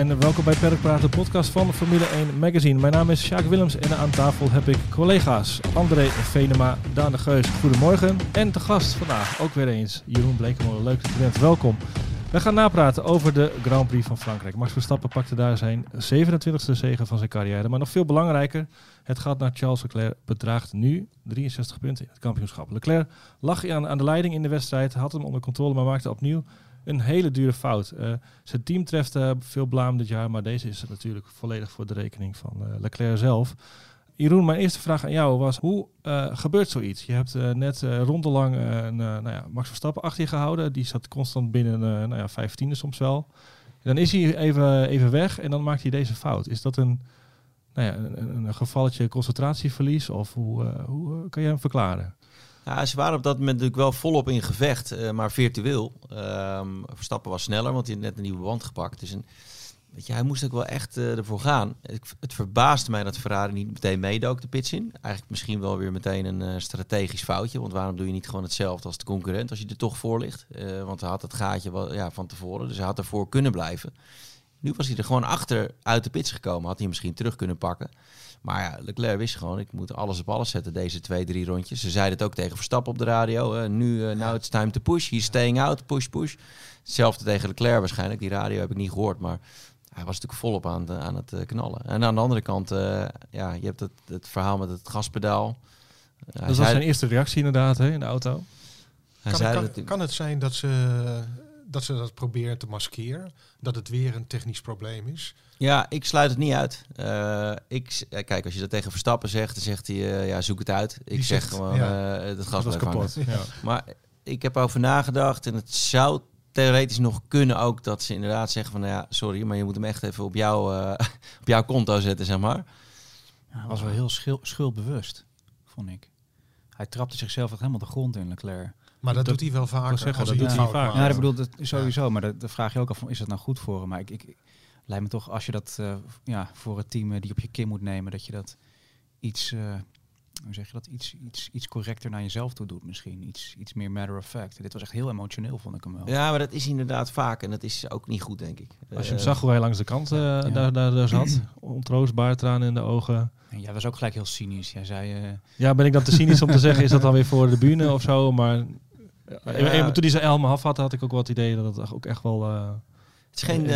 En welkom bij Perkpraat, de podcast van Formule 1 Magazine. Mijn naam is Sjaak Willems en aan tafel heb ik collega's André Venema, Daan de Geus, goedemorgen. En te gast vandaag ook weer eens Jeroen Blekemolen, leuk bent, welkom. We gaan napraten over de Grand Prix van Frankrijk. Max Verstappen pakte daar zijn 27e zege van zijn carrière. Maar nog veel belangrijker, het gaat naar Charles Leclerc, bedraagt nu 63 punten in het kampioenschap. Leclerc lag aan de leiding in de wedstrijd, had hem onder controle, maar maakte opnieuw een hele dure fout. Uh, zijn team treft uh, veel blaam dit jaar, maar deze is natuurlijk volledig voor de rekening van uh, Leclerc zelf. Jeroen, mijn eerste vraag aan jou was: hoe gebeurt zoiets? Je hebt net rondelang nou ja, Max Verstappen achter je gehouden. Die zat constant binnen nou ja, vijftiende soms wel. Dan is hij even, even weg en dan maakt hij deze fout. Is dat een, nou ja, een, een gevalletje concentratieverlies of hoe, hoe kan je hem verklaren? Ja, ze waren op dat moment natuurlijk wel volop in gevecht, uh, maar virtueel. Uh, Verstappen was sneller, want hij had net een nieuwe band gepakt. Dus een, weet je, hij moest ook wel echt uh, ervoor gaan. Het, verbaasde mij dat Ferrari niet meteen meedook de pits in. Eigenlijk misschien wel weer meteen een uh, strategisch foutje. Want waarom doe je niet gewoon hetzelfde als de concurrent als je er toch voor ligt? want hij had het gaatje wel, ja, van tevoren, dus hij had ervoor kunnen blijven. Nu was hij er gewoon achter uit de pits gekomen. Had hij misschien terug kunnen pakken. Maar ja, Leclerc wist gewoon, ik moet alles op alles zetten deze twee, drie rondjes. Ze zeiden het ook tegen Verstappen op de radio. nu, uh, now it's time to push. He's staying out, push, push. Hetzelfde tegen Leclerc waarschijnlijk. Die radio heb ik niet gehoord, maar hij was natuurlijk volop aan, aan het uh, knallen. En aan de andere kant, uh, ja, je hebt het, het verhaal met het gaspedaal. dat was zijn eerste reactie inderdaad hè, in de auto. Kan, kan, het zijn dat ze dat ze dat proberen te maskeren? Dat het weer een technisch probleem is? Ja, ik sluit het niet uit. Uh, ik, kijk, als je dat tegen Verstappen zegt, dan zegt hij, uh, ja, zoek het uit. Ik zeg gewoon, ja, uh, het gas was kapot. Ja. Maar ik heb over nagedacht en het zou theoretisch nog kunnen ook dat ze inderdaad zeggen van, nou ja, sorry, maar je moet hem echt even op, jou, op jouw konto zetten, zeg maar. Ja, hij was wel heel schuldbewust, vond ik. Hij trapte zichzelf echt helemaal de grond in, Leclerc. Maar dat, doet hij wel vaker. Zeggen, dat doet hij vaak. Ja, ik bedoel, dat, sowieso. Maar dat, vraag je ook af, is dat nou goed voor hem? Maar ik, ik lijkt me toch, als je dat uh, ja, voor het team uh, die op je kin moet nemen, dat je dat iets, uh, hoe zeg je dat, iets, iets, iets correcter naar jezelf toe doet misschien. Iets, iets meer matter of fact. Dit was echt heel emotioneel, vond ik hem wel. Ja, maar dat is inderdaad vaak en dat is ook niet goed, denk ik. Als je hem zag hoe hij langs de kant ja. daar, daar, daar zat, ontroostbaar, tranen in de ogen. En jij was ook gelijk heel cynisch. Jij zei... Ja, ben ik dan te cynisch om te zeggen, is dat dan weer voor de bühne of zo? Maar ja. toen hij zijn helm af had, had ik ook wel het idee dat het ook echt wel... Uh, het is geen, uh,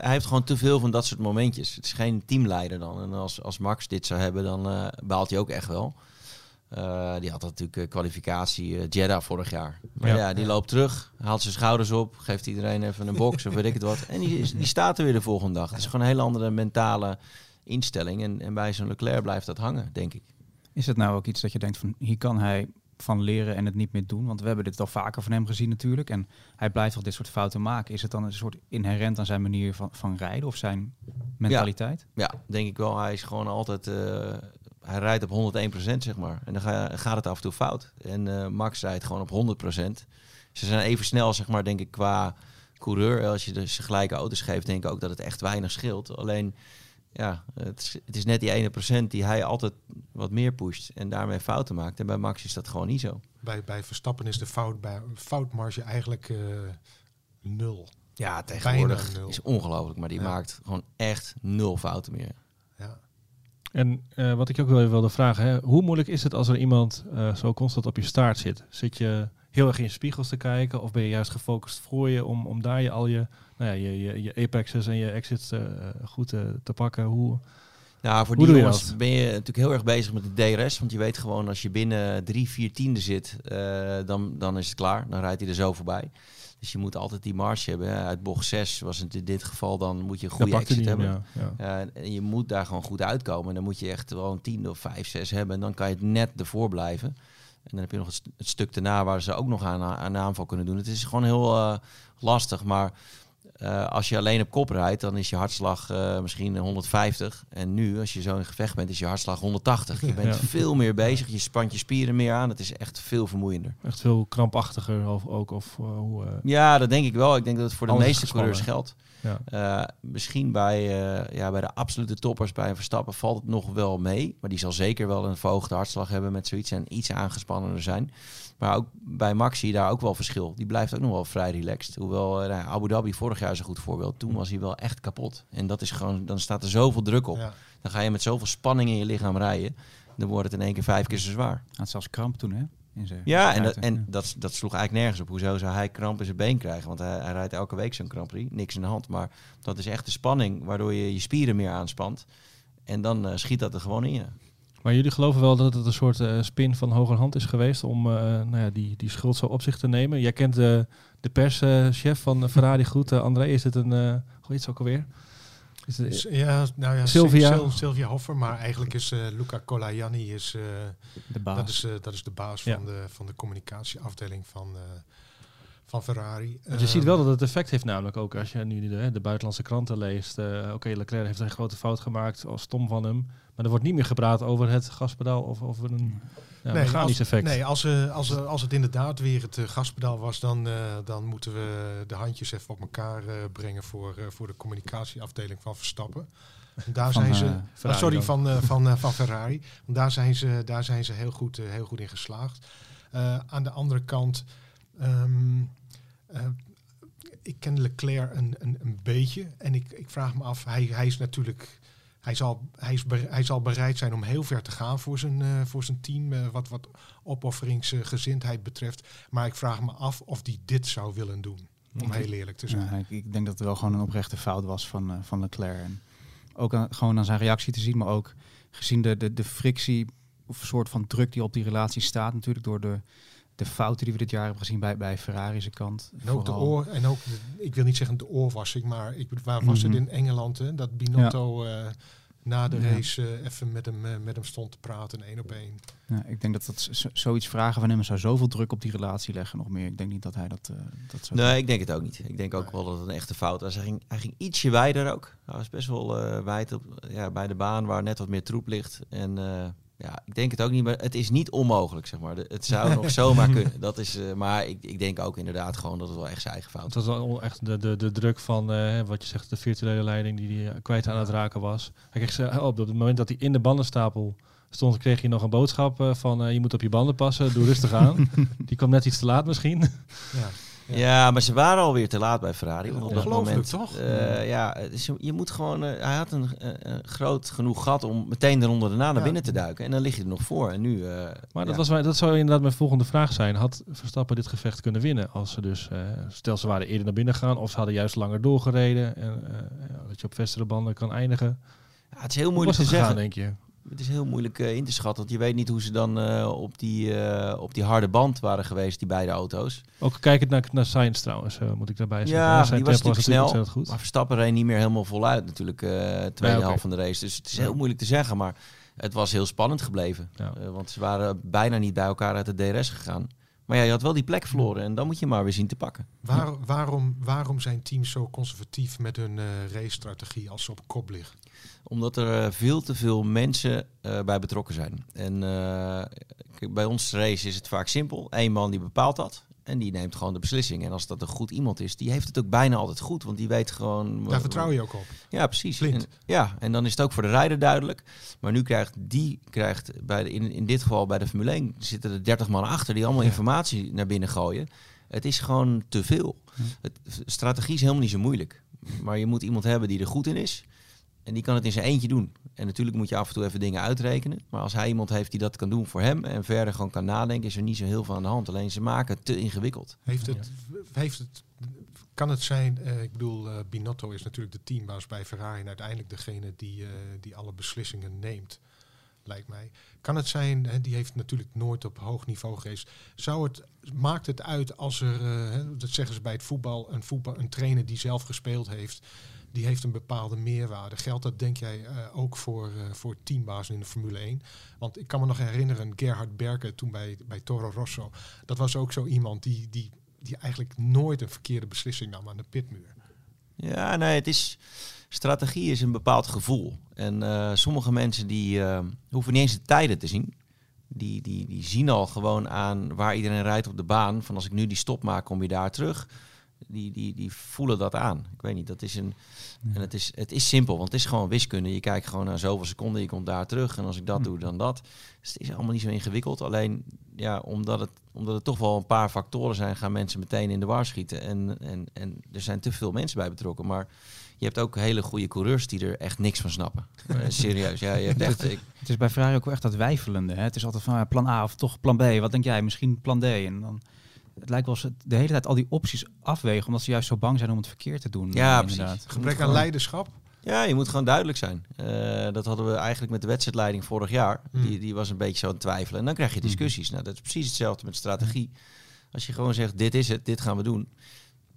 hij heeft gewoon te veel van dat soort momentjes. Het is geen teamleider dan. En als, als Max dit zou hebben, dan uh, baalt hij ook echt wel. Uh, die had natuurlijk kwalificatie uh, Jeddah vorig jaar. Maar ja. ja. die loopt terug, haalt zijn schouders op, geeft iedereen even een box of weet ik het wat. En die, die staat er weer de volgende dag. Het is gewoon een hele andere mentale instelling. En, en bij zo'n Leclerc blijft dat hangen, denk ik. Is het nou ook iets dat je denkt van hier kan hij van leren en het niet meer doen? Want we hebben dit al vaker van hem gezien natuurlijk. En hij blijft al dit soort fouten maken. Is het dan een soort inherent aan zijn manier van, van rijden of zijn mentaliteit? Ja, denk ik wel. Hij is gewoon altijd... Uh, hij rijdt op 101% zeg maar. En dan ga, gaat het af en toe fout. En uh, Max rijdt gewoon op 100%. Ze zijn even snel, zeg maar, denk ik, qua coureur. Als je dus gelijke auto's geeft, denk ik ook dat het echt weinig scheelt. Alleen ja, het is, het is net die ene procent die hij altijd wat meer pusht en daarmee fouten maakt. En bij Max is dat gewoon niet zo. Bij, bij Verstappen is de fout, bij, foutmarge eigenlijk uh, nul. Ja, tegenwoordig nul. is ongelooflijk, maar die maakt gewoon echt nul fouten meer. Ja. En uh, wat ik ook wel even wilde vragen, hè, hoe moeilijk is het als er iemand uh, zo constant op je staart zit? Zit je heel erg in je spiegels te kijken of ben je juist gefocust voor je om, om daar je al je nou ja, je, je, je apexes en je exits uh, goed uh, te pakken. Hoe, nou, voor die jongens ben je natuurlijk heel erg bezig met de DRS. Want je weet gewoon, als je binnen drie, vier tiende zit, uh, dan, dan is het klaar. Dan rijdt hij er zo voorbij. Dus je moet altijd die marge hebben. Uit bocht 6 was het in dit geval, dan moet je een goede exit hebben. Ja, ja. en je moet daar gewoon goed uitkomen. En dan moet je echt wel een tiende of vijf, zes hebben. En dan kan je het net ervoor blijven. En dan heb je nog het, stuk daarna waar ze ook nog aan, aan aanval kunnen doen. Het is gewoon heel lastig. Maar uh, als je alleen op kop rijdt, dan is je hartslag uh, misschien 150. En nu, als je zo in gevecht bent, is je hartslag 180. Je bent ja. veel meer bezig, je spant je spieren meer aan. Het is echt veel vermoeiender. Echt veel krampachtiger of, ook? Of, uh, hoe, ja, dat denk ik wel. Ik denk dat het voor de meeste coureurs geldt. Ja. misschien bij, ja, bij de absolute toppers, bij een Verstappen, valt het nog wel mee. Maar die zal zeker wel een verhoogde hartslag hebben met zoiets en iets aangespannener zijn. Maar ook bij Max zie je daar ook wel verschil. Die blijft ook nog wel vrij relaxed. Hoewel uh, nou, Abu Dhabi vorig jaar is een goed voorbeeld. Toen was hij wel echt kapot. En dat is gewoon, dan staat er zoveel druk op. Dan ga je met zoveel spanning in je lichaam rijden. Dan wordt het in één keer vijf keer zo zwaar. Had zelfs kramp toen, hè? In zijn ja, en, dat, en dat, dat sloeg eigenlijk nergens op. Hoezo zou hij kramp in zijn been krijgen? Want hij, hij rijdt elke week zo'n Grand Prix. Niks in de hand. Maar dat is echt de spanning waardoor je je spieren meer aanspant. En dan uh, schiet dat er gewoon in je. Maar jullie geloven wel dat het een soort uh, spin van hogerhand is geweest om uh, nou ja, die, die schuld zo op zich te nemen? Jij kent de, de perschef van Ferrari goed. André, is het een... hoe heet het ook alweer? Is het, ja, nou ja, Sylvia. Sylvia Hoffer, maar eigenlijk is Luca Colajanni is, de baas. Dat is, dat is de baas ja. van, de, van de communicatieafdeling van, van Ferrari. Want je ziet wel dat het effect heeft namelijk ook als je nu de, de buitenlandse kranten leest. Uh, Oké, Leclerc heeft een grote fout gemaakt, als stom van hem. Maar er wordt niet meer gepraat over het gaspedaal of over een ja, nee, mechanisch effect. Nee, als, uh, als, uh, als het inderdaad weer het uh, gaspedaal was, dan, dan moeten we de handjes even op elkaar brengen voor, voor de communicatieafdeling van Verstappen. En daar zijn ze, oh, sorry, van, van, van Ferrari. Want daar zijn ze, daar zijn ze heel, goed, heel goed in geslaagd. aan de andere kant, um, ik ken Leclerc een, een, een beetje. En ik, ik vraag me af, hij, hij is natuurlijk hij zal, hij, is hij zal bereid zijn om heel ver te gaan voor zijn, uh, voor zijn team, uh, wat, wat opofferingsgezindheid betreft. Maar ik vraag me af of hij dit zou willen doen, om heel eerlijk te zijn. Ja, ik, denk dat het wel gewoon een oprechte fout was van, uh, van Leclerc. En ook aan, gewoon aan zijn reactie te zien, maar ook gezien de, de, de frictie of soort van druk die op die relatie staat, natuurlijk door de, de fouten die we dit jaar hebben gezien bij, bij Ferrari's kant. En ook de oor, en ook, ik wil niet zeggen de oorwassing, maar ik, waar was het mhm. in Engeland, hè, dat Binotto uh, na de race uh, even met hem, uh, met hem stond te praten, één op één. Ja, ik denk dat dat zoiets vragen van hem zou zoveel druk op die relatie leggen nog meer. Ik denk niet dat hij dat, dat zou Nee, ik denk het ook niet. Ik denk ook wel dat het een echte fout was. Hij ging, hij ging ietsje wijder ook. Hij was best wel wijd op, ja, bij de baan waar net wat meer troep ligt. En ja, ik denk het ook niet, maar het is niet onmogelijk, zeg maar. Het zou nog zomaar kunnen. Dat is, uh, maar ik, ik denk ook inderdaad gewoon dat het wel echt zijn eigen fout was. Dat was wel echt de, de, de druk van, uh, wat je zegt, de virtuele leiding die hij kwijt aan het raken was. Hij kreeg op, op het moment dat hij in de bandenstapel stond, kreeg je nog een boodschap uh, van je moet op je banden passen, doe rustig aan. die kwam net iets te laat misschien. Ja. Ja. maar ze waren alweer te laat bij Ferrari. Want op dat moment, toch? Uh, ja, dus je, moet gewoon. Uh, hij had een uh, groot genoeg gat om meteen eronder daarna naar binnen te duiken. En dan lig je er nog voor. En nu. maar dat, was, dat zou inderdaad mijn volgende vraag zijn. Had Verstappen dit gevecht kunnen winnen? Als ze dus. stel ze waren eerder naar binnen gegaan. Of ze hadden juist langer doorgereden. En dat je op vestere banden kan eindigen. Ja, het is heel moeilijk te zeggen. denk je? Het is heel moeilijk uh, in te schatten, want je weet niet hoe ze dan uh, op, die, uh, op die harde band waren geweest, die beide auto's. Ook kijkend naar, naar Science trouwens, moet ik daarbij zeggen. Ja, die was natuurlijk snel, goed. maar Verstappen reed niet meer helemaal voluit natuurlijk, tweede ja, okay. helft van de race. Dus het is heel moeilijk te zeggen, maar het was heel spannend gebleven. Ja. want ze waren bijna niet bij elkaar uit de DRS gegaan. Maar ja, je had wel die plek verloren en dan moet je maar weer zien te pakken. Waar, waarom, waarom zijn teams zo conservatief met hun uh, race-strategie als ze op kop liggen? Omdat er eh, veel te veel mensen uh, bij betrokken zijn. En bij ons race is het vaak simpel. Eén man die bepaalt dat. En die neemt gewoon de beslissing. En als dat een goed iemand is, die heeft het ook bijna altijd goed. Want die weet gewoon... Daar vertrouw je ook op. Ja, precies. En, ja, en dan is het ook voor de rijder duidelijk. Maar nu krijgt die, krijgt bij de, in, in dit geval bij de Formule 1, zitten er 30 man achter die allemaal informatie naar binnen gooien. Het is gewoon te veel. Het, strategie is helemaal niet zo moeilijk. Maar je moet iemand hebben die er goed in is. En die kan het in zijn eentje doen. En natuurlijk moet je af en toe even dingen uitrekenen. Maar als hij iemand heeft die dat kan doen voor hem en verder gewoon kan nadenken, is er niet zo heel veel aan de hand. Alleen ze maken het te ingewikkeld. Heeft het, heeft het, kan het zijn, uh, ik bedoel, uh, Binotto is natuurlijk de teambaas bij Ferrari en uiteindelijk degene die, uh, die alle beslissingen neemt, lijkt mij. Kan het zijn, hè, die heeft natuurlijk nooit op hoog niveau geweest. Zou het, maakt het uit als er, dat zeggen ze bij het voetbal, een, voetbal, een trainer die zelf gespeeld heeft, die heeft een bepaalde meerwaarde. Geldt dat denk jij uh, ook voor, uh, voor teambazen in de Formule 1? Want ik kan me nog herinneren, Gerhard Berke toen bij, bij Toro Rosso. Dat was ook zo iemand die, die, die eigenlijk nooit een verkeerde beslissing nam aan de pitmuur. Ja, nee, het is strategie is een bepaald gevoel. En uh, sommige mensen die hoeven niet eens de tijden te zien. Die, die, die zien al gewoon aan waar iedereen rijdt op de baan. Van als ik nu die stop maak, kom je daar terug. Die, die, die voelen dat aan. Ik weet niet, dat is een. En het is, het is simpel, want het is gewoon wiskunde. Je kijkt gewoon naar zoveel seconden, je komt daar terug. En als ik dat doe, dan dat. Dus het is allemaal niet zo ingewikkeld. Alleen, ja, omdat het, omdat het toch wel een paar factoren zijn, gaan mensen meteen in de war schieten. En, en, en er zijn te veel mensen bij betrokken. Maar je hebt ook hele goede coureurs die er echt niks van snappen. Uh, serieus, ja. Je hebt echt, ik... Het is bij Ferrari ook echt dat wijfelende. Hè? Het is altijd van plan A of toch plan B. Wat denk jij? Misschien plan D. En dan, het lijkt wel ze de hele tijd al die opties afwegen, omdat ze juist zo bang zijn om het verkeerd te doen. Ja, eh, precies. Gebrek aan leiderschap. Ja, je moet gewoon duidelijk zijn. Uh, dat hadden we eigenlijk met de wedstrijdleiding vorig jaar. Hmm. Die, die was een beetje zo aan het twijfelen. En dan krijg je hmm. discussies. Nou, dat is precies hetzelfde met strategie. Als je gewoon zegt, dit is het, dit gaan we doen.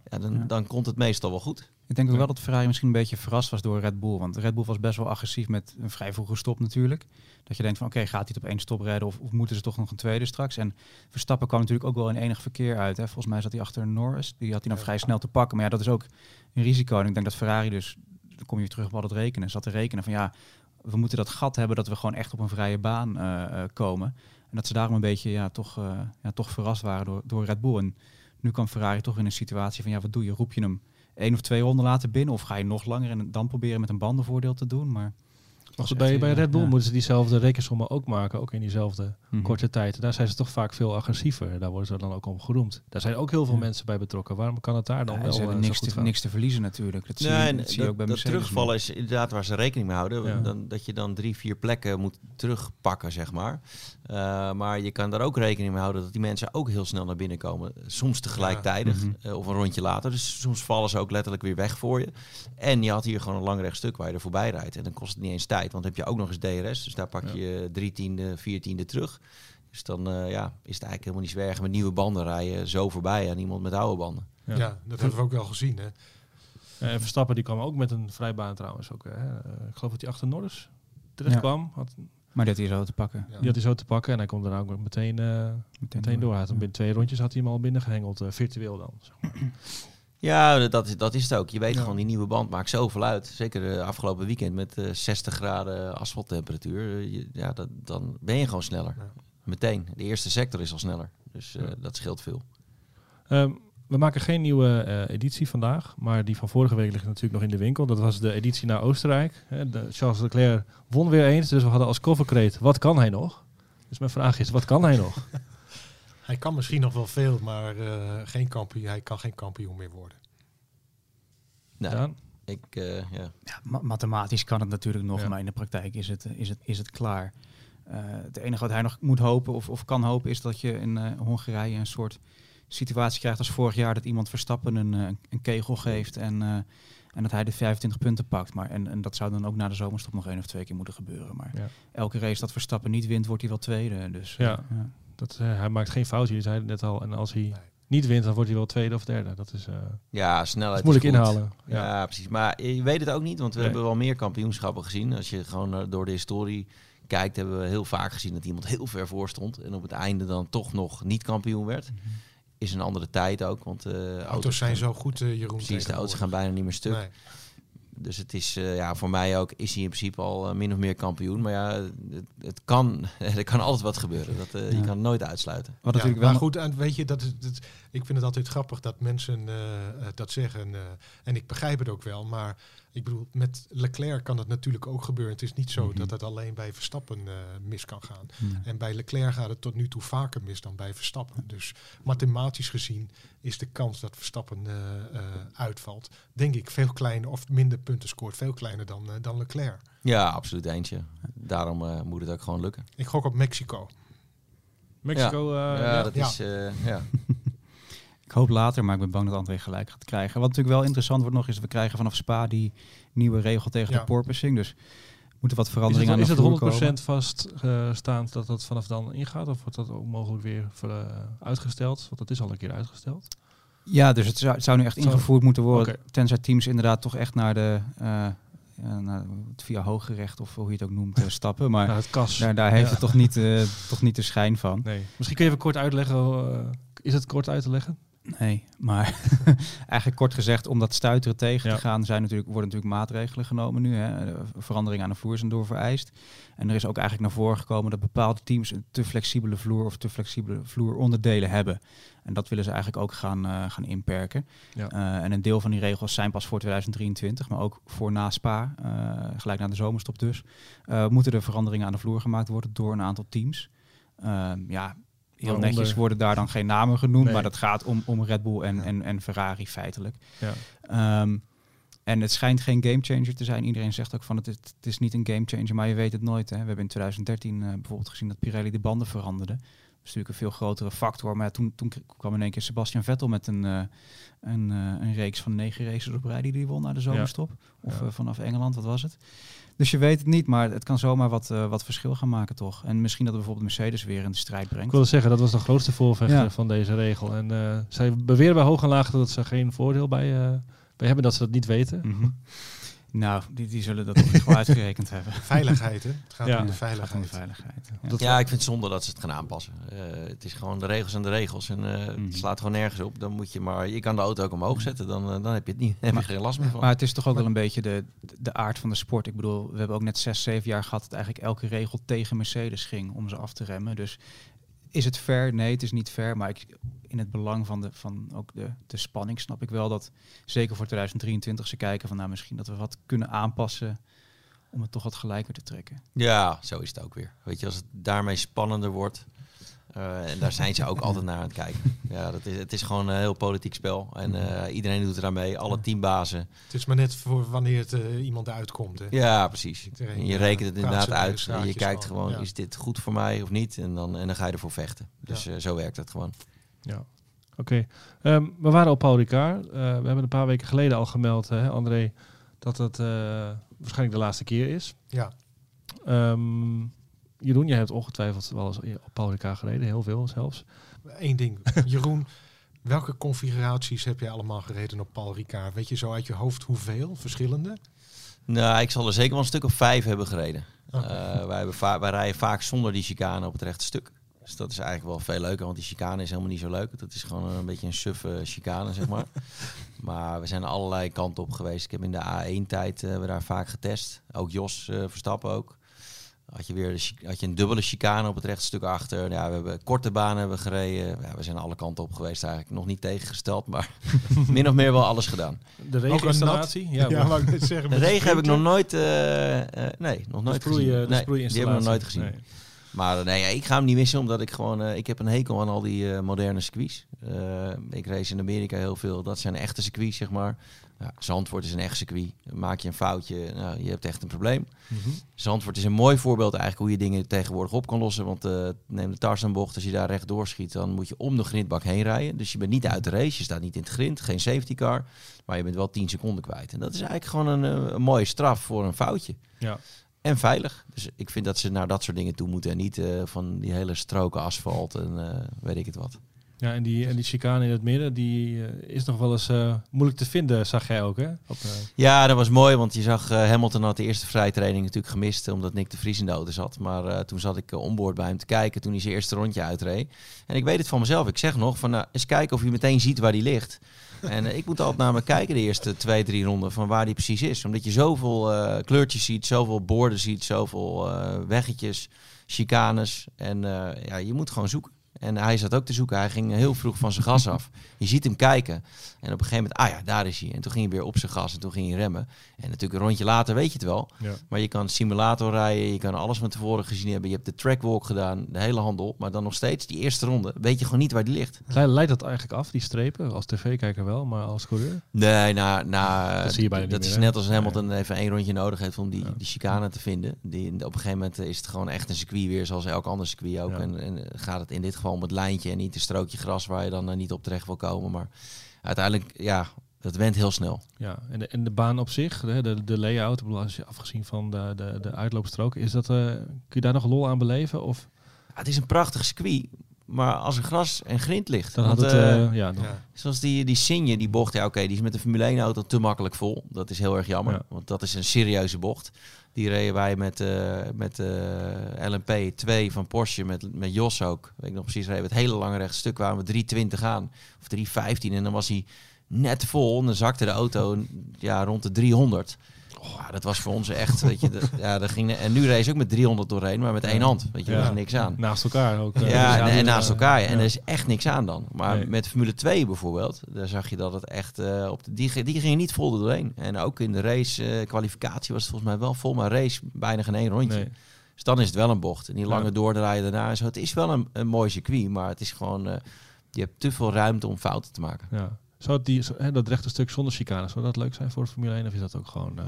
Ja, dan, dan komt het meestal wel goed. Ik denk ook wel dat Ferrari misschien een beetje verrast was door Red Bull. Want Red Bull was best wel agressief met een vrij vroege stop natuurlijk. Dat je denkt van oké, gaat hij het op één stop rijden of, of, moeten ze toch nog een tweede straks? En Verstappen kwam natuurlijk ook wel in enig verkeer uit. Hè. Volgens mij zat hij achter Norris. Die had hij dan vrij snel te pakken. Maar ja, dat is ook een risico. En ik denk dat Ferrari dus, dan kom je terug op het rekenen, zat te rekenen van ja, we moeten dat gat hebben dat we gewoon echt op een vrije baan uh, uh, komen. En dat ze daarom een beetje ja, toch, uh, ja, toch verrast waren door, door Red Bull. En nu kwam Ferrari toch in een situatie van ja, wat doe je? Roep je hem één of twee ronden laten binnen? Of ga je nog langer en dan proberen met een bandenvoordeel te doen? Maar bij, bij Red Bull moeten ze diezelfde rekensommen ook maken, ook in diezelfde mhm. korte tijd. Daar zijn ze toch vaak veel agressiever. Daar worden ze dan ook om geroemd. Daar zijn ook heel veel mensen bij betrokken. Waarom kan het daar dan wel? Ze hebben uh, niks, te, niks te verliezen natuurlijk. Dat zie, je, dat zie je ook bij dat terugvallen is inderdaad waar ze rekening mee houden. Dan, dat je dan drie, vier plekken moet terugpakken, zeg maar. Uh, maar je kan daar ook rekening mee houden dat die mensen ook heel snel naar binnen komen. Soms tegelijkertijd mm uh, of een rondje later. Dus soms vallen ze ook letterlijk weer weg voor je. En je had hier gewoon een lang rechtstuk waar je er voorbij rijdt. En dan kost het niet eens tijd. Want heb je ook nog eens DRS. Dus daar pak je drie tiende, vier tiende terug. Dus dan uh, ja, is het eigenlijk helemaal niet zwergen met nieuwe banden rijden zo voorbij aan iemand met oude banden. Ja, ja dat hebben we ook wel gezien. Hè? Uh, Verstappen die kwam ook met een vrijbaan trouwens. Ook, hè? Uh, ik geloof dat hij achter Norris terecht kwam. Had, maar dat hij zo te pakken. Ja. Die had hij zo te pakken en hij komt er ook meteen, meteen, meteen door. Hij had binnen twee rondjes had hij hem al binnengehengeld, virtueel dan. Zeg maar. Ja, dat, dat is het ook. Je weet gewoon, die nieuwe band maakt zoveel uit. Zeker de afgelopen weekend met uh, 60 graden asfalttemperatuur. Je, ja, dat, dan ben je gewoon sneller. Meteen. De eerste sector is al sneller. Dus uh, dat scheelt veel. Um, we maken geen nieuwe uh, editie vandaag, maar die van vorige week ligt natuurlijk nog in de winkel. Dat was de editie naar Oostenrijk. De Charles Leclerc won weer eens, dus we hadden als covercreet, wat kan hij nog? Dus mijn vraag is, wat kan hij nog? Hij kan misschien nog wel veel, maar uh, geen kampioen, hij kan geen kampioen meer worden. Nou, ik, uh, ja. ja ma mathematisch kan het natuurlijk nog, ja. maar in de praktijk is het, is het, is het klaar. Uh, het enige wat hij nog moet hopen of, of kan hopen is dat je in uh, Hongarije een soort situatie krijgt als vorig jaar dat iemand Verstappen een, een kegel geeft en, en dat hij de 25 punten pakt. Maar, en, en dat zou dan ook na de zomerstop nog één of twee keer moeten gebeuren. Maar ja. elke race dat Verstappen niet wint, wordt hij wel tweede. Dus, ja. Dat, uh, hij maakt geen fout, jullie zeiden het net al. En als hij nee. niet wint, dan wordt hij wel tweede of derde. Dat is, uh, ja, snelheid is moeilijk inhalen. Ja. ja. precies. Maar je weet het ook niet, want we nee. hebben wel meer kampioenschappen gezien. Als je gewoon uh, door de historie kijkt, hebben we heel vaak gezien dat iemand heel ver voor stond. En op het einde dan toch nog niet kampioen werd. Mm -hmm. Is een andere tijd ook, want auto's, auto's zijn zo goed, Jeroen. Precies, de auto's gaan bijna niet meer stuk. Nee. Dus het is uh, ja, voor mij ook, is hij in principe al uh, min of meer kampioen. Maar ja, het, het kan, er kan altijd wat gebeuren. Dat, uh, ja. Je kan het nooit uitsluiten. Wat natuurlijk ja, maar goed, en weet je, dat is, dat, ik vind het altijd grappig dat mensen dat zeggen. en ik begrijp het ook wel. Maar ik bedoel, met Leclerc kan het natuurlijk ook gebeuren. Het is niet zo mm -hmm. dat het alleen bij Verstappen uh, mis kan gaan. Nee. En bij Leclerc gaat het tot nu toe vaker mis dan bij Verstappen. Dus mathematisch gezien is de kans dat Verstappen uh, uh, uitvalt, denk ik, veel kleiner of minder punten scoort, veel kleiner dan, dan Leclerc. Ja, absoluut eentje. Daarom moet het ook gewoon lukken. Ik gok op Mexico. Mexico, ja, ja, dat is ja. Ik hoop later, maar ik ben bang dat André gelijk gaat krijgen. Wat natuurlijk wel interessant wordt nog, is we krijgen vanaf Spa die nieuwe regel tegen ja. de porpoising. Dus moeten wat veranderingen aan de Is het 100% vaststaand uh, dat dat vanaf dan ingaat? Of wordt dat ook mogelijk weer uh, uitgesteld? Want dat is al een keer uitgesteld. Ja, dus het zou, het zou nu echt ingevoerd moeten worden. Okay. Tenzij teams inderdaad toch echt naar de... Uh, ja, nou, via hooggerecht of hoe je het ook noemt, uh, stappen. Maar nou, het kas. Daar, daar heeft ja. het toch niet, uh, toch niet de schijn van. Nee. Misschien kun je even kort uitleggen. Uh, is het kort uit te leggen? Nee, maar eigenlijk kort gezegd, om dat stuiteren tegen te gaan, zijn natuurlijk, worden natuurlijk maatregelen genomen nu. Hè. Veranderingen aan de vloer zijn door vereist. En er is ook eigenlijk naar voren gekomen dat bepaalde teams een te flexibele vloer of te flexibele vloeronderdelen hebben. En dat willen ze eigenlijk ook gaan, uh, gaan inperken. Ja. Uh, en een deel van die regels zijn pas voor 2023, maar ook voor na Spa, uh, gelijk na de zomerstop dus, moeten er veranderingen aan de vloer gemaakt worden door een aantal teams. Ehm, ja, heel netjes worden daar dan geen namen genoemd, maar dat gaat om, om Red Bull en, en, en Ferrari feitelijk. Ja. Um, en het schijnt geen gamechanger te zijn. Iedereen zegt ook van het, het is niet een gamechanger, maar je weet het nooit. Hè. We hebben in 2013 uh, bijvoorbeeld gezien dat Pirelli de banden veranderde. Is natuurlijk een veel grotere factor. Maar toen, toen kwam in één keer Sebastian Vettel met een, uh, een, uh, een reeks van negen races op rij die hij won na de zomerstop. Of ja. vanaf Engeland, wat was het? Dus je weet het niet, maar het kan zomaar wat, wat verschil gaan maken, toch? En misschien dat bijvoorbeeld Mercedes weer in de strijd brengt. Ik wilde zeggen, dat was de grootste voorvechter van deze regel. En zij beweren bij hoog en laag dat ze geen voordeel bij, bij hebben, dat ze dat niet weten. Mm -hmm. Nou, die, die zullen dat toch wel uitgerekend hebben. Veiligheid, hè? Het gaat ja. om de veiligheid. Om de veiligheid. Ja. ja. ik vind het zonde dat ze het gaan aanpassen. Uh, het is gewoon de regels en de regels. En uh, mm. het mhm. slaat gewoon nergens op. Dan moet je maar, je kan de auto ook omhoog zetten. Dan, uh, dan heb je het niet. heb je geen last meer van. Maar het is toch ook maar, wel een beetje de, de aard van de sport. Ik bedoel, we hebben ook net zes, zeven jaar gehad dat eigenlijk elke regel tegen Mercedes ging om ze af te remmen. Dus is het fair? Nee, het is niet fair. Maar ik, in het belang van, de, van ook de, de spanning snap ik wel dat zeker voor 2023 ze kijken van nou misschien dat we wat kunnen aanpassen om het toch wat gelijker te trekken. Ja, zo is het ook weer. Weet je, als het daarmee spannender wordt. Uh, en daar zijn ze ook altijd naar aan het kijken. Ja, dat is, het is gewoon een heel politiek spel. En uh, iedereen doet er aan mee, alle teambazen. Het is maar net voor wanneer het, uh, iemand uitkomt. Hè? Ja, precies. En je rekent het inderdaad uit. En je kijkt gewoon, ja. is dit goed voor mij of niet? En dan, en dan ga je ervoor vechten. Dus ja. zo werkt het gewoon. Ja. Oké, okay. um, we waren op Paul Ricard. Uh, we hebben een paar weken geleden al gemeld, hè, André, dat het uh, waarschijnlijk de laatste keer is. Ja. Um, Jeroen, jij hebt ongetwijfeld wel eens op Paul Ricard gereden, heel veel zelfs. Eén ding, Jeroen, welke configuraties heb jij allemaal gereden op Paul Ricard? Weet je zo uit je hoofd hoeveel, verschillende? Nou, ik zal er zeker wel een stuk of vijf hebben gereden. Okay. Uh, wij, hebben wij rijden vaak zonder die chicane op het rechte stuk. Dus dat is eigenlijk wel veel leuker, want die chicane is helemaal niet zo leuk. Dat is gewoon een beetje een suffe chicane, zeg maar. maar we zijn allerlei kanten op geweest. Ik heb in de A1-tijd uh, we daar vaak getest. Ook Jos uh, Verstappen ook. Had je weer de, had je een dubbele chicane op het rechte stuk achter. Ja, we hebben korte banen hebben gereden. Ja, we zijn alle kanten op geweest eigenlijk. Nog niet tegengesteld, maar min of meer wel alles gedaan. De regeninstallatie? Ja, ja maar ik zeggen, de regen heb ik nog nooit... Uh, nee, nog nooit de sproei, gezien. nee, die hebben we nog nooit gezien. Nee. Maar nee, ik ga hem niet missen, omdat ik gewoon... Uh, ik heb een hekel aan al die uh, moderne circuits. Uh, ik race in Amerika heel veel. Dat zijn echte circuits, zeg maar. Ja, Zandvoort is een echt circuit. Maak je een foutje, nou, je hebt echt een probleem. Mm -hmm. Zandvoort is een mooi voorbeeld eigenlijk hoe je dingen tegenwoordig op kan lossen. Want neem de Tarzanbocht, als je daar recht doorschiet, dan moet je om de grindbak heen rijden. Dus je bent niet uit de race, je staat niet in het grind, geen safety car. Maar je bent wel 10 seconden kwijt. En dat is eigenlijk gewoon een, een mooie straf voor een foutje. Ja en veilig. Dus ik vind dat ze naar dat soort dingen toe moeten en niet uh, van die hele stroken asfalt en uh, weet ik het wat. Ja, en die, en die chicane in het midden, die uh, is nog wel eens moeilijk te vinden, zag jij ook, hè? Op, ja, dat was mooi, want je zag Hamilton had de eerste vrijtraining natuurlijk gemist, omdat Nick de Vries in de auto zat. Maar toen zat ik onboord bij hem te kijken toen hij zijn eerste rondje uitreed. En ik weet het van mezelf, ik zeg nog van, nou, eens kijken of je meteen ziet waar die ligt. En ik moet altijd naar me kijken de eerste twee, drie ronden van waar die precies is. Omdat je zoveel kleurtjes ziet, zoveel borden ziet, zoveel weggetjes, chicanes. En ja, je moet gewoon zoeken. En hij zat ook te zoeken. Hij ging heel vroeg van zijn gas af. Je ziet hem kijken. En op een gegeven moment, ah ja, daar is hij. En toen ging hij weer op zijn gas en toen ging hij remmen. En natuurlijk een rondje later weet je het wel. Ja. Maar je kan simulator rijden, je kan alles van tevoren gezien hebben. Je hebt de trackwalk gedaan, de hele handel. Maar dan nog steeds, die eerste ronde, weet je gewoon niet waar die ligt. Leidt dat eigenlijk af, die strepen? Als tv-kijker wel, maar als coureur? Nee, nou, nou dat, zie je bijna dat niet is meer, net als Hamilton nee. even één rondje nodig heeft om die, ja. die chicane te vinden. Die, op een gegeven moment is het gewoon echt een circuit weer, zoals elk ander circuit ook. Ja. En, en gaat het in dit geval om het lijntje en niet een strookje gras waar je dan uh, niet op terecht wil komen. Maar uiteindelijk, ja, dat went heel snel. Ja, en de, en de baan op zich, de, de, de layout, als je afgezien van de, de, de uitloopstroken, is dat, uh, kun je daar nog lol aan beleven? Of? Ja, het is een prachtig circuit. maar als er gras en grind ligt. Dan Want, had het, eh, eh, ja, dan- Ja. Zoals die, die Sinje, die bocht, ja oké, die is met de Formule 1 auto te makkelijk vol. Dat is heel erg jammer, Ja. want dat is een serieuze bocht. Die reden wij met, eh met eh, LMP 2 van Porsche, met, met Jos ook. Weet ik nog precies, reden het hele lange rechtstuk, waren we 320 aan. Of 315 en dan was hij net vol en dan zakte de auto ja, rond de 300. Ja, dat was voor ons echt, weet je, ja, dat ging, en nu race ik ook met 300 doorheen, maar met één hand, weet je, Ja. daar is niks aan. naast elkaar ook. eh, Ja, dus en, en naast elkaar. ja. En ja. er is echt niks aan dan. Maar Nee. met Formule 2 bijvoorbeeld, daar zag je dat het echt eh, op de, die, die gingen niet vol doorheen. En ook in de race, eh, kwalificatie was het volgens mij wel vol, maar race bijna geen één rondje. Nee. Dus dan is het wel een bocht. En die lange Ja. doordraaien daarna en zo. Het is wel een, een mooi circuit, maar het is gewoon, je hebt te veel ruimte om fouten te maken. Ja. Zou die, dat rechte stuk zonder chicane, zou dat leuk zijn voor de Formule 1? Of is dat ook gewoon...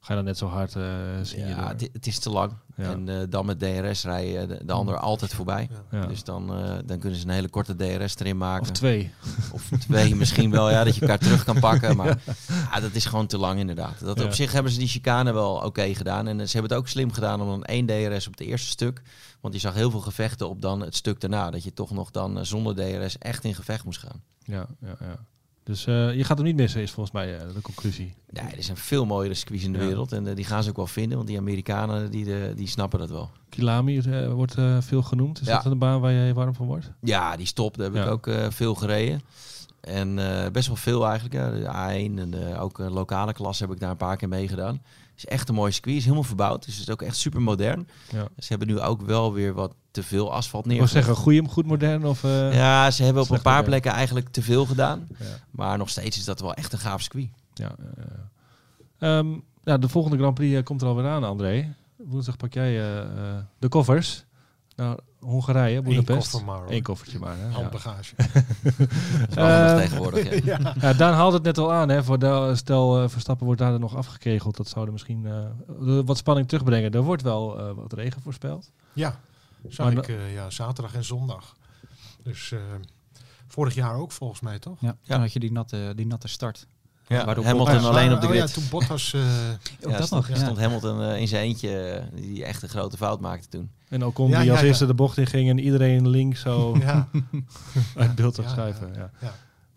eh, ga je dan net zo hard eh zien Ja, het, het is te lang. Ja. En eh, dan met DRS rijden de, de ander altijd voorbij. Ja. Dus dan, eh, dan kunnen ze een hele korte DRS erin maken. Of twee. Of twee misschien wel, ja, dat je elkaar terug kan pakken. Maar ja, dat is gewoon te lang inderdaad. Dat, Ja. Op zich hebben ze die chicane wel oké gedaan. En eh, ze hebben het ook slim gedaan om dan één DRS op het eerste stuk. Want je zag heel veel gevechten op dan het stuk daarna. Dat je toch nog dan eh, zonder DRS echt in gevecht moest gaan. Ja, ja, ja. Dus eh, je gaat hem niet missen, is volgens mij eh, de conclusie. Ja, er zijn veel mooiere circuits in de Ja. wereld. En eh, die gaan ze ook wel vinden. Want die Amerikanen, die, de, die snappen dat wel. Kilami wordt veel genoemd. Is Ja. dat een baan waar je warm van wordt? Ja, die stop, daar heb Ja. ik ook veel gereden. En best wel veel eigenlijk. Ja. De A1 en ook lokale klas heb ik daar een paar keer meegedaan. Is echt een mooi circuit. is helemaal verbouwd. Dus het is ook echt super modern. Ja. Ze hebben nu ook wel weer wat te veel asfalt Ik wil neergelegd. zeggen, goeie, goed modern of... eh, Ja, ze hebben op een paar modern. plekken eigenlijk te veel gedaan. ja. Maar nog steeds is dat wel echt een gaaf circuit. Ja, eh, ehm, ja, de volgende Grand Prix eh, komt er alweer aan, André. Woensdag pak jij eh, de koffers. Nou, Hongarije, Eén koffer hoor. Eén koffertje maar. Hè? Ehm, tegenwoordig. Ja. Ja, Daan haalde het net al aan. Hè, voor de, stel, eh, Verstappen wordt daar nog afgekegeld. Dat zou er misschien eh, wat spanning terugbrengen. Er wordt wel eh, wat regen voorspeld. Ja, zag ik eh, ja, zaterdag en zondag. Dus eh, vorig jaar ook volgens mij, toch? Ja, dan had je die natte, die natte start. Ja, Waardoor Hamilton Bottas- alleen op de oh grid. ja, toen Bottas... eh, Ook Ja, dat stond, nog, ja. stond Hamilton eh, in zijn eentje, eh, die echt een grote fout maakte toen. En Ocon Ja, die ja, als ja. eerste de bocht in ging en iedereen links zo ja, uit beeld te Ja, schuiven. Ja.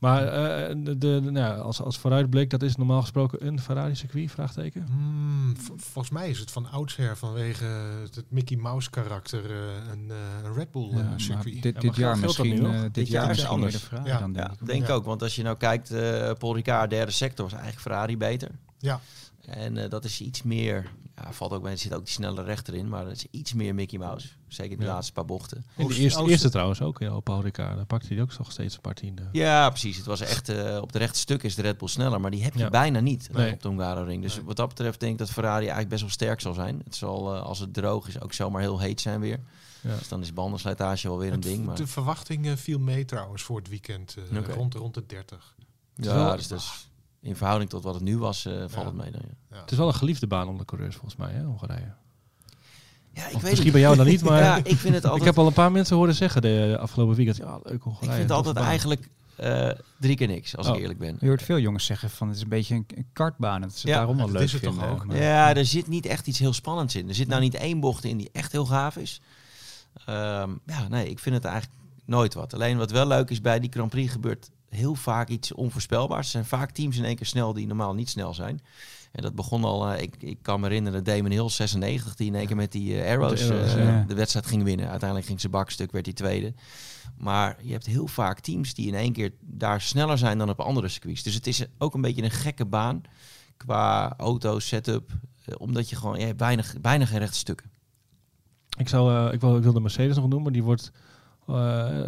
Maar eh, de, de, nou, ja, als, als vooruitblik, dat is normaal gesproken een Ferrari-circuit? Vraagteken. Hmm, volgens mij is het van oudsher vanwege het, Mickey Mouse karakter eh, een, eh, een Red Bull Ja, eh, maar circuit. dit, jaar misschien, Dit dit jaar jaar is anders. Ja. dan denk ik. denk Ja. ook. Want als je nou kijkt, eh Paul Ricard, derde sector, was eigenlijk Ferrari beter. Ja. En dat is iets meer, ja, valt ook bij, er zit ook die snelle rechter in, maar het is iets meer Mickey Mouse. Zeker in de Ja. laatste paar bochten. In de eerste, eerste trouwens ook, ja, op Paul Ricard. Daar pakte hij ook nog steeds een paar tiende. Ja, precies. Het was echt, eh, op de rechte stuk is de Red Bull sneller, maar die heb je Ja. bijna niet Nee. op de Hungaroring. Dus Nee. wat dat betreft denk ik dat Ferrari eigenlijk best wel sterk zal zijn. Het zal, eh, als het droog is, ook zomaar heel heet zijn weer. Ja. Dus dan is bandenslijtage wel weer een Het- ding. Maar, De verwachting eh, viel mee trouwens voor het weekend. eh, rond, rond de 30. ja, dus, dus in verhouding tot wat het nu was, eh, valt Ja. het mee dan, ja. Ja. Het is wel een geliefde baan om de coureurs volgens mij, hè, Hongarije. Ja, ik Of weet misschien het bij jou dan niet, maar ja, ik vind het altijd ik heb al een paar mensen horen zeggen de afgelopen weekend. Ja, leuk Hongarije. Ik vind het altijd baan. eigenlijk eh, drie keer niks, als Oh. ik eerlijk ben. Je hoort veel jongens zeggen van het is een beetje een, een kartbaan. Het Ja, daarom wel dat leuk is het toch ook? maar- Ja, er zit niet echt iets heel spannends in. Er zit nou niet één bocht in die echt heel gaaf is. Ehm, ja, nee, ik vind het eigenlijk nooit wat. Alleen wat wel leuk is bij die Grand Prix gebeurt heel vaak iets onvoorspelbaars. Er zijn vaak teams in één keer snel die normaal niet snel zijn. En dat begon al, eh, ik, ik kan me herinneren, Damon Hill 96, die in één keer met die eh, arrows, de arrows, eh, ja. de wedstrijd ging winnen. Uiteindelijk ging ze bakstuk, werd hij tweede. Maar je hebt heel vaak teams die in één keer daar sneller zijn dan op andere circuits. Dus het is ook een beetje een gekke baan qua auto, setup. omdat je gewoon, je hebt weinig, bijna geen rechte stukken. Ik, zou, ik, wil, ik wil de Mercedes nog noemen. Die wordt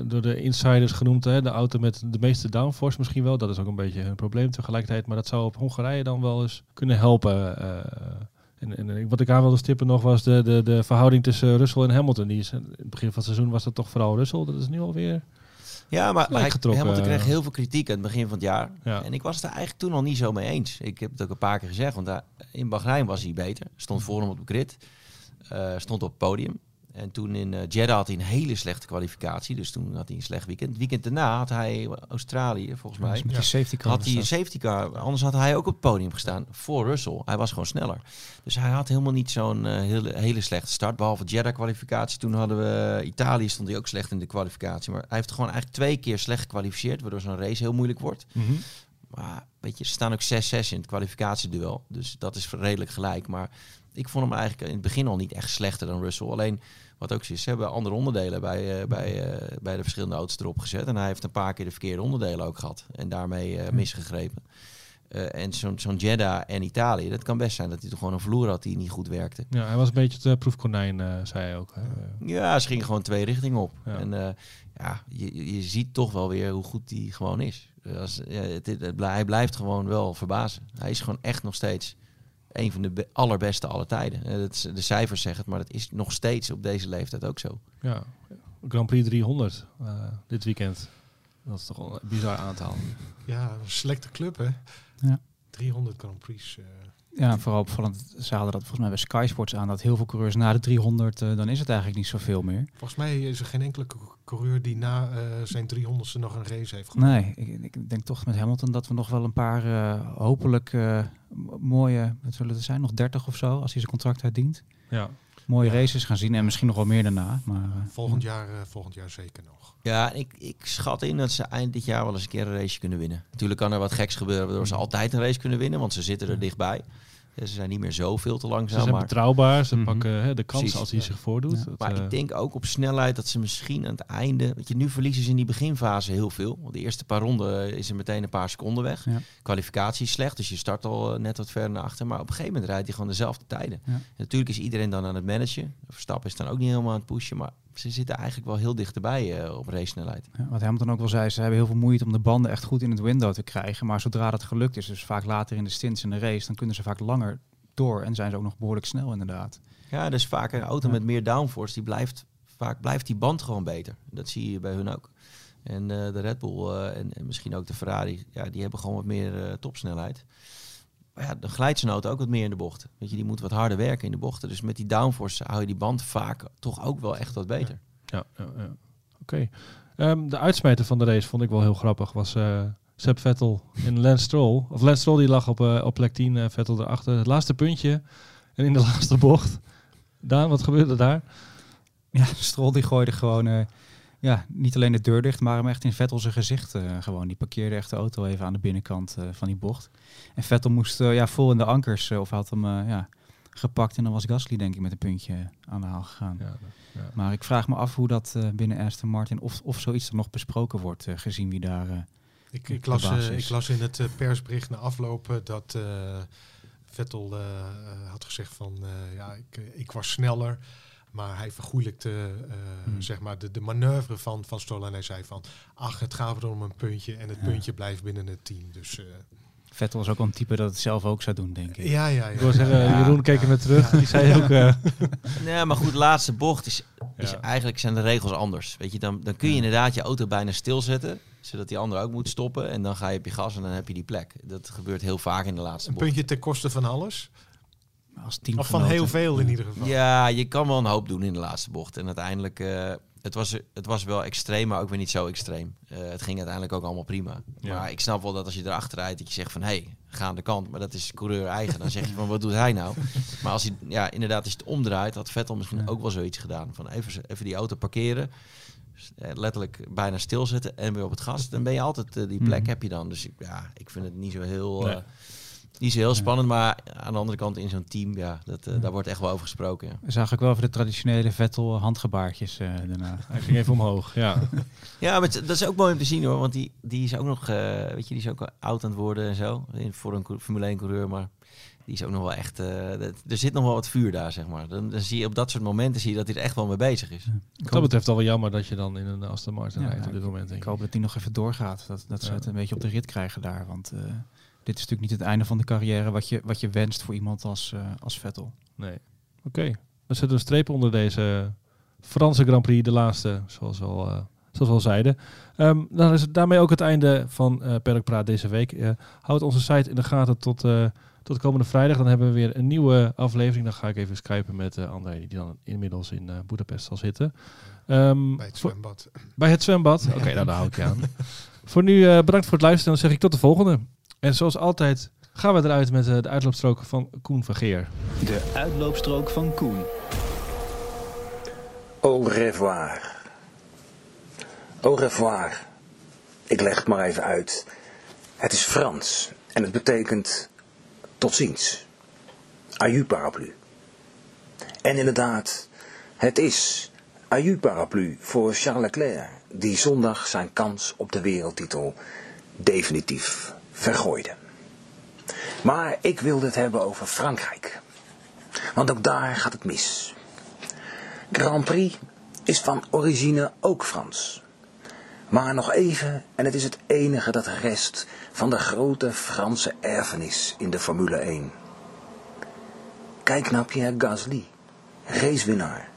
door de insiders genoemd. Hè, de auto met de meeste downforce misschien wel. Dat is ook een beetje een probleem tegelijkertijd. Maar dat zou op Hongarije dan wel eens kunnen helpen. eh, en, en wat ik aan wilde stippen nog was de, de, de verhouding tussen Russell en Hamilton. Die is, in het begin van het seizoen was dat toch vooral Russell. Dat is nu alweer... Ja, maar hij. Hamilton kreeg heel veel kritiek aan het begin van het jaar. Ja. En ik was het er eigenlijk toen al niet zo mee eens. Ik heb het ook een paar keer gezegd, want daar, in Bahrein was hij beter. Stond voor hem op de grid. eh, stond op het podium. En toen in uh, Jeddah had hij een hele slechte kwalificatie. Dus toen had hij een slecht weekend. Het weekend daarna had hij Australië, volgens mij. met die safety car. Had hij een safety car. Anders had hij ook op het podium gestaan voor Russell. Hij was gewoon sneller. Dus hij had helemaal niet zo'n hele, hele slechte start. Behalve Jeddah kwalificatie. Toen hadden we Italië stond hij ook slecht in de kwalificatie. Maar hij heeft gewoon eigenlijk twee keer slecht gekwalificeerd. Waardoor zo'n race heel moeilijk wordt. Mhm. Maar weet je, er staan ook 6-6 in het kwalificatieduel. Dus dat is redelijk gelijk. Maar ik vond hem eigenlijk in het begin al niet echt slechter dan Russell. Alleen wat ook is, ze hebben andere onderdelen bij, uh, bij, uh, bij de verschillende auto's erop gezet. En hij heeft een paar keer de verkeerde onderdelen ook gehad. En daarmee uh, misgegrepen. en zo'n zo'n Jeddah en Italië, dat kan best zijn dat hij toch gewoon een vloer had die niet goed werkte. Ja, hij was een beetje het proefkonijn, zei hij ook. Hè? Ja, ze gingen gewoon twee richtingen op. Ja. En ja, je, je ziet toch wel weer hoe goed hij gewoon is. Als, ja, het, het, hij blijft gewoon wel verbazen. Hij is gewoon echt nog steeds een van de allerbeste alle tijden. de cijfers zeggen het, maar dat is nog steeds op deze leeftijd ook zo. Ja, Grand Prix 300 uh, dit weekend. Dat is toch een bizar aantal. Ja, een selecte club hè. Ja. 300 Grand Prix. Uh. Ja, vooral opvallend. Ze hadden dat volgens mij bij Sky Sports aan dat heel veel coureurs na de 300, uh, dan is het eigenlijk niet zoveel meer. Volgens mij is er geen enkele coureur die na uh, zijn 300ste nog een race heeft gedaan. Nee, ik, ik, denk toch met Hamilton dat we nog wel een paar uh, hopelijk mooie, wat zullen er zijn, nog 30 of zo, als hij zijn contract uitdient. Ja. Mooie ja. races gaan zien en misschien nog wel meer daarna. Maar, volgend, jaar, volgend jaar zeker nog. Ja, ik, ik schat in dat ze eind dit jaar wel eens een keer een race kunnen winnen. Natuurlijk kan er wat geks gebeuren waardoor ze altijd een race kunnen winnen, want ze zitten er dichtbij. Ze zijn niet meer zoveel te langzaam. Ze zijn maar... betrouwbaar. Ze mm -hmm. pakken hè, de kans Precies, als hij ja. zich voordoet. Ja. Dat, maar uh... ik denk ook op snelheid dat ze misschien aan het einde... Want je, nu verliezen ze in die beginfase heel veel. Want de eerste paar ronden is er meteen een paar seconden weg. Ja. Kwalificatie is slecht, dus je start al net wat verder naar achter. Maar op een gegeven moment rijdt hij gewoon dezelfde tijden. natuurlijk is iedereen dan aan het managen. Verstappen is dan ook niet helemaal aan het pushen. Maar ze zitten eigenlijk wel heel dichterbij uh, op race snelheid. Ja, wat Hamilton ook wel zei, ze hebben heel veel moeite om de banden echt goed in het window te krijgen. Maar zodra dat gelukt is, dus vaak later in de stints in de race, dan kunnen ze vaak langer door en zijn ze ook nog behoorlijk snel inderdaad. Ja, dus vaak een auto ja. met meer downforce, die blijft vaak blijft die band gewoon beter. Dat zie je bij hun ook. En uh, de Red Bull uh, en, en, misschien ook de Ferrari, ja, die hebben gewoon wat meer topsnelheid. Maar ja, zijn auto ook wat meer in de bochten. Weet je, die moet wat harder werken in de bochten. Dus met die downforce hou je die band vaak toch ook wel echt wat beter. Ja, ja, ja. oké. Okay. Um, de uitsmijter van de race vond ik wel heel grappig. Was Seb Vettel in Lance Stroll. Of Lance Stroll die lag op, uh, op plek 10, uh, Vettel erachter. Het laatste puntje en in de laatste bocht. Daan, wat gebeurde daar? Ja, Stroll die gooide gewoon uh, ja, niet alleen de deur dicht, maar hem echt in Vettel zijn gezicht gewoon. Die parkeerde echt de auto even aan de binnenkant van die bocht. En Vettel moest ja, vol in de ankers of had hem ja, gepakt. En dan was Gasly denk ik met een puntje aan de haal gegaan. Ja, ja. Maar ik vraag me af hoe dat binnen Aston Martin, of, of zoiets er nog besproken wordt, gezien wie daar... Ik, ik, las, ik las in het persbericht na afloop dat Vettel had gezegd van ja, ik, ik was sneller. Maar hij vergoeilijkte hmm. zeg maar de, de manoeuvre van, van. En hij zei van, ach, het gaat er om een puntje. En het ja. puntje blijft binnen het team. Dus, Vettel was ook wel een type dat het zelf ook zou doen, denk ik. Ja, ja, ja. Ik wil zeggen, ja, Jeroen keek er weer terug. Die zei ook... Uh... nee, maar goed, laatste bocht is, is ja. eigenlijk zijn de regels anders. Weet je, dan, dan kun je inderdaad je auto bijna stilzetten zodat die andere ook moet stoppen. En dan ga je op je gas en dan heb je die plek. Dat gebeurt heel vaak in de laatste Een bocht. puntje ten koste van alles? Als team of van heel veel in ieder geval. Ja, je kan wel een hoop doen in de laatste bocht. En uiteindelijk, uh, het, was, het was wel extreem, maar ook weer niet zo extreem. Uh, het ging uiteindelijk ook allemaal prima. Ja. Maar ik snap wel dat als je erachter rijdt, dat je zegt van... hé, hey, ga aan de kant. Maar dat is coureur eigen. Dan zeg je van, wat doet hij nou? Maar als hij, ja, inderdaad, als je het omdraait, had Vettel misschien ja. ook wel zoiets gedaan. Van even, even die auto parkeren letterlijk bijna stilzetten en weer op het gas. Dan ben je altijd uh, die plek mm. heb je dan. Dus ik, ja, ik vind het niet zo heel, nee. uh, niet zo heel spannend. Maar aan de andere kant in zo'n team, ja, dat, uh, ja. daar wordt echt wel over gesproken. Ja. We zagen ook wel over de traditionele Vettel handgebaartjes daarna. Hij ging even omhoog, ja. ja, maar dat is ook mooi om te zien hoor. Want die, die is ook nog, weet je, die is ook oud aan het worden en zo. Voor een Formule 1 coureur, maar die is ook nog wel echt. Uh, er zit nog wel wat vuur daar, zeg maar. Dan, dan, zie je op dat soort momenten zie je dat hij er echt wel mee bezig is. Ja. Wat dat betreft al wel jammer dat je dan in een Aston Martin ja, rijdt op dit moment. Ik, ik hoop dat die nog even doorgaat. Dat, dat ze het een beetje op de rit krijgen daar. Want uh, dit is natuurlijk niet het einde van de carrière wat je, wat je wenst voor iemand als, uh, als Vettel. Nee. Oké. Okay. Dan zit een streep onder deze Franse Grand Prix, de laatste, zoals we al, zoals we al zeiden. Um, dan is het daarmee ook het einde van uh, Perkpraat deze week. houd onze site in de gaten tot tot komende vrijdag. Dan hebben we weer een nieuwe aflevering. Dan ga ik even skypen met uh, André, die dan inmiddels in uh, Boedapest zal zitten. Um, bij het zwembad. Bij het zwembad? Oké, nou daar hou ik je aan. voor nu uh, bedankt voor het luisteren. Dan zeg ik tot de volgende. En zoals altijd gaan we eruit met de uitloopstrook van Koen van Geer. De uitloopstrook van Koen. Au revoir. Au revoir. Ik leg het maar even uit. Het is Frans en het betekent tot ziens. Aju paraplu. En inderdaad, het is aju paraplu voor Charles Leclerc, die zondag zijn kans op de wereldtitel definitief vergooide. Maar ik wilde het hebben over Frankrijk. Want ook daar gaat het mis. Grand Prix is van origine ook Frans. Maar nog even, en het is het enige dat rest van de grote Franse erfenis in de Formule 1. Kijk naar Pierre Gasly, racewinnaar.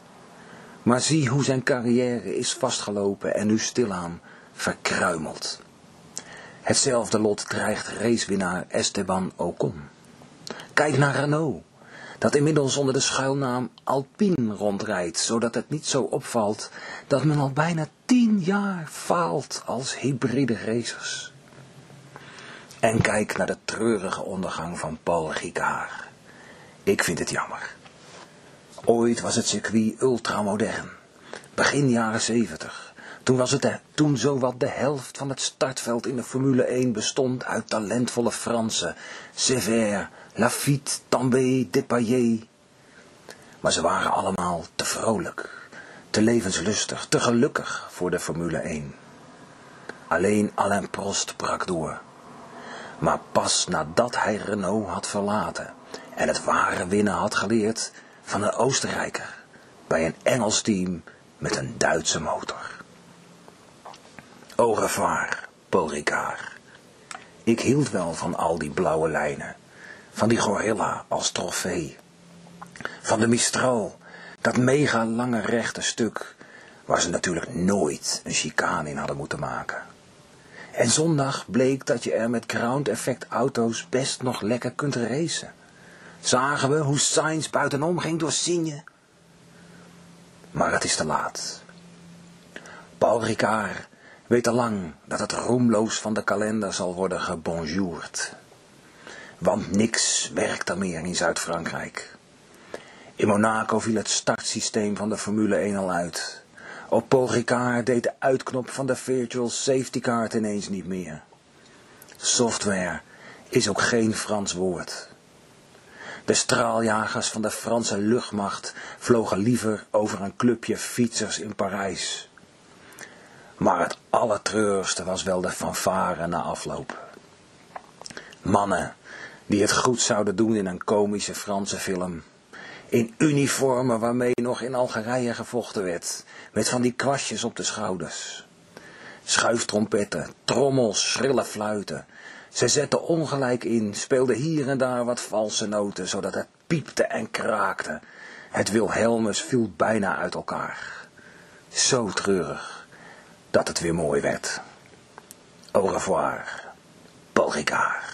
Maar zie hoe zijn carrière is vastgelopen en nu stilaan verkruimeld. Hetzelfde lot dreigt racewinnaar Esteban Ocon. Kijk naar Renault, dat inmiddels onder de schuilnaam Alpine rondrijdt, zodat het niet zo opvalt dat men al bijna tien jaar faalt als hybride racers. En kijk naar de treurige ondergang van Paul Ricard. Ik vind het jammer. Ooit was het circuit ultramodern. Begin jaren zeventig. Toen was het de, toen zowat de helft van het startveld in de Formule 1 bestond uit talentvolle Fransen. Sévère, Lafitte, Tambay, Depailler. Maar ze waren allemaal te vrolijk, te levenslustig, te gelukkig voor de Formule 1. Alleen Alain Prost brak door. Maar pas nadat hij Renault had verlaten en het ware winnen had geleerd van een Oostenrijker bij een Engels team met een Duitse motor. Revoir, Paul Ricard. Ik hield wel van al die blauwe lijnen, van die gorilla als trofee, van de Mistral, dat mega lange rechte stuk, waar ze natuurlijk nooit een chicane in hadden moeten maken. En zondag bleek dat je er met ground effect auto's best nog lekker kunt racen. Zagen we hoe Sainz buitenom ging door Signe. Maar het is te laat. Paul Ricard weet al lang dat het roemloos van de kalender zal worden gebonjourd. Want niks werkt er meer in Zuid-Frankrijk. In Monaco viel het startsysteem van de Formule 1 al uit. Op Paul Ricard deed de uitknop van de Virtual Safety Card ineens niet meer. Software is ook geen Frans woord. De straaljagers van de Franse luchtmacht vlogen liever over een clubje fietsers in Parijs. Maar het allertreurigste was wel de fanfare na afloop. Mannen die het goed zouden doen in een komische Franse film. In uniformen waarmee nog in Algerije gevochten werd, met van die kwastjes op de schouders. Schuiftrompetten, trommels, schrille fluiten. Ze zetten ongelijk in, speelden hier en daar wat valse noten, zodat het piepte en kraakte. Het Wilhelmus viel bijna uit elkaar. Zo treurig, dat het weer mooi werd. Au revoir, Paul Ricard.